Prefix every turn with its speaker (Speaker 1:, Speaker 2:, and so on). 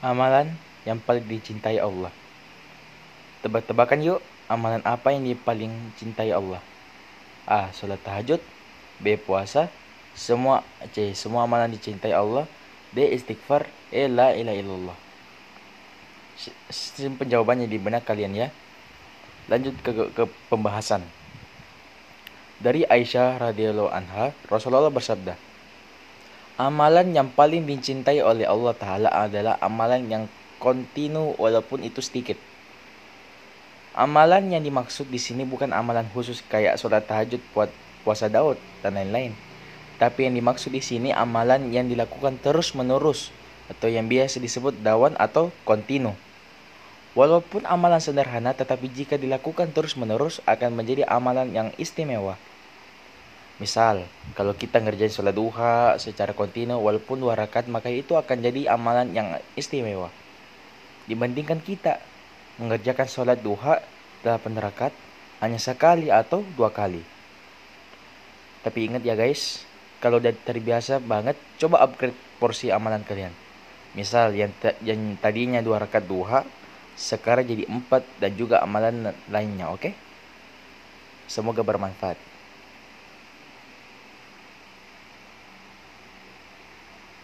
Speaker 1: Amalan yang paling dicintai Allah. Tebak-tebakan yuk, amalan apa yang paling cintai Allah? A. Sholat tahajud B. Puasa Semua C. Semua amalan dicintai Allah D. Istighfar E. La ilaha illallah Simpen jawabannya di benak kalian ya Lanjut ke, ke pembahasan Dari Aisyah radhiyallahu anha Rasulullah bersabda Amalan yang paling dicintai oleh Allah Ta'ala adalah amalan yang kontinu walaupun itu sedikit. Amalan yang dimaksud di sini bukan amalan khusus kayak sholat tahajud, puasa Daud, dan lain-lain. Tapi yang dimaksud di sini amalan yang dilakukan terus-menerus atau yang biasa disebut dawan atau kontinu. Walaupun amalan sederhana tetapi jika dilakukan terus-menerus akan menjadi amalan yang istimewa. Misal, kalau kita ngerjain sholat duha secara kontinu walaupun dua rakaat maka itu akan jadi amalan yang istimewa. Dibandingkan kita mengerjakan sholat duha delapan rakaat hanya sekali atau dua kali. Tapi ingat ya guys, kalau udah terbiasa banget, coba upgrade porsi amalan kalian. Misal yang, yang tadinya dua rakaat duha, sekarang jadi empat dan juga amalan lainnya, oke? Okay? Semoga bermanfaat.